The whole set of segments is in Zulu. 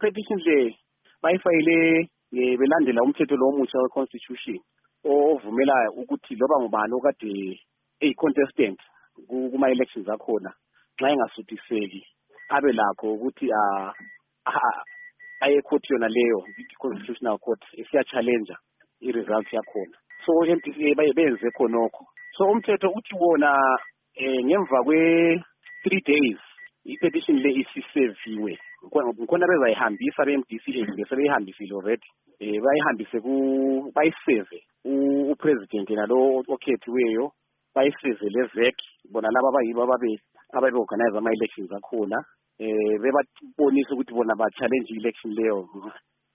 i-petition le bayifayile belandela umthetho lo omutsha we-constitution ovumela ukuthi loba ngubani okade eyi-contestant ku- kuma-elections akhona nxa engasuthiseki abe lakho ukuthi aye ekhothi yona leyo i-constitutional court esiya-challenger i-result yakhona. So baye benze khonokho. So umthetho uthi wona eh ngemva kwe-three days i-petition le isiseviwe. Ngikhona bezayihambisa be-MDCA kumbe sebeyihambisile already. Eh bayihambise ku bayiseve u- upresident nalo okhethiweyo bayiseve le-VEC bona laba abayibo ababe ababe-organize ama-elections akhona. Eh bebabonisa ukuthi bona ba-challenge i-election leyo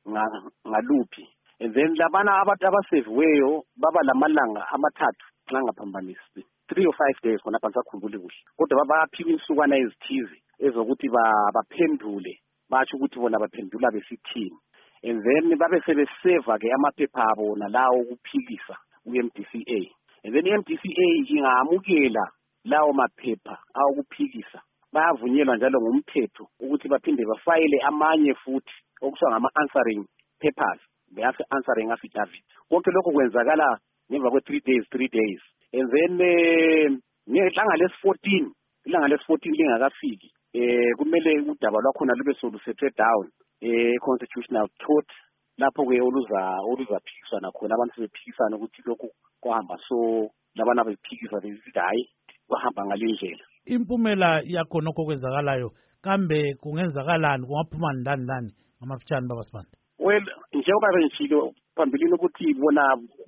nga- ngaluphi. And then labana abantu abaseviweyo baba lamalanga amathathu nxa ngaphambanisi three or five days khona phansi akhumbuli kuhle. Kodwa bayaphiwa insukwana ezithize. Ezokuthi ba- baphendule batsho ukuthi bona baphendula besithini. And then babe sebeseva-ke amaphepha abo nalawo okuphikisa ku-MDCA and then i-MDCA ingamukela lawo maphepha awokuphikisa. Bayavunyelwa njalo ngumthetho ukuthi baphinde bafayile amanye futhi okuthiwa ngama-answering papers. Be-answering affidavit. Konke lokho kwenzakala ngemva kwe-three days three days. And then eh, ngelanga lesi-fourteen ilanga lesi-fourteen lingakafiki. Eh kumele udaba lwakhona lube solusethwe down e-constitutional court lapho-ke oluza oluzaphikiswana khona abantu sebephikisana ukuthi lokhu kwahamba so labana bephikisa besithi hhayi kwahamba ngale ndlela. Impumela yakhonokho kwenzakalayo kambe kungenzakalani kungaphuma ndani ndani ngamafitshane babasibanda well njengoba bengitshilo phambilini ukuthi bona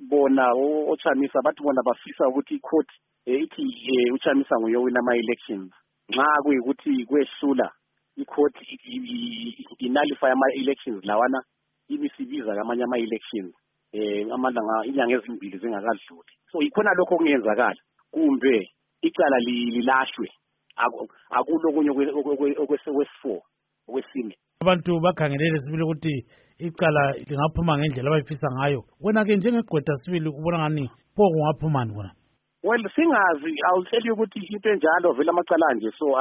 bona o- ochamisa bathi bona bafisa ukuthi icourt eh, ithi eh, uchamisa nguye owina ama-elections. Nxa kuyikuthi kwehlula icourt i- i- i- inalify ama-elections lawana ibisibiza amanye ama-elections eh amalanga inyanga ezimbili zingakadluli so ikhona lokho okungenzakala. Kumbe icala li- lilahlwe. Aku- akulokunye okwe- okwe- okwe- okwesi-four okwesine. Abantu bakhangelele sibili ukuthi icala lingaphuma ngendlela abayifisa ngayo. Wena-ke njengegqwetha sibili kubona ngani pho kungaphumani kona well singazi i'll tell you ukuthi into enjalo vele amacala nje so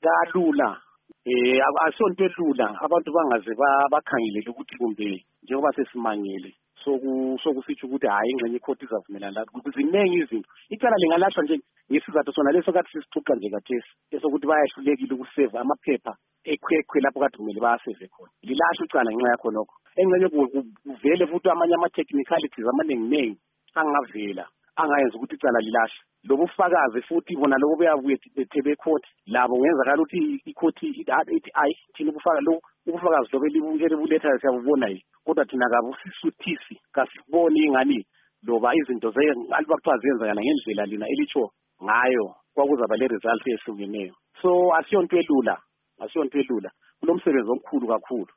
kalula. Eh asonto elula. Abantu bangaze ba- bakhangelele ukuthi kumbe njengoba sesimangele soku sokusitsho ukuthi hhayi ingxenye ikhoti izavumelana la ziningi izinto. Icala lingalahlwa nje ngesizathu sona leso kade sisixuqa nje kathesi esokuthi bayahlulekile ukuseva amaphepha ekhwekhwe lapho kade kumele bayaseve khona. Lilahle icala ngenxa yakho nokho engxenye ku- ku- kuvele futhi amanye ama-technicalities amaninginengi angavela. Angayenza ukuthi icala lilahle. Lobu bufakazi futhi bona lobo beyabuye bethe bekhoti labo kungenzakala ukuthi ikhoti ithi ithi, ayi thina ubufakazi lo ubufakazi lobo elibu- elibulethayo siyabubona yini? Kodwa thina kabusisuthisi kasiboni ingani loba izinto aliba kuthiwa ziyenzakala ngendlela lina elitsho ngayo kwakuzaba le-result ehlukeneyo. So asiyonto elula asiyonto elula. Kulomsebenzi omkhulu kakhulu.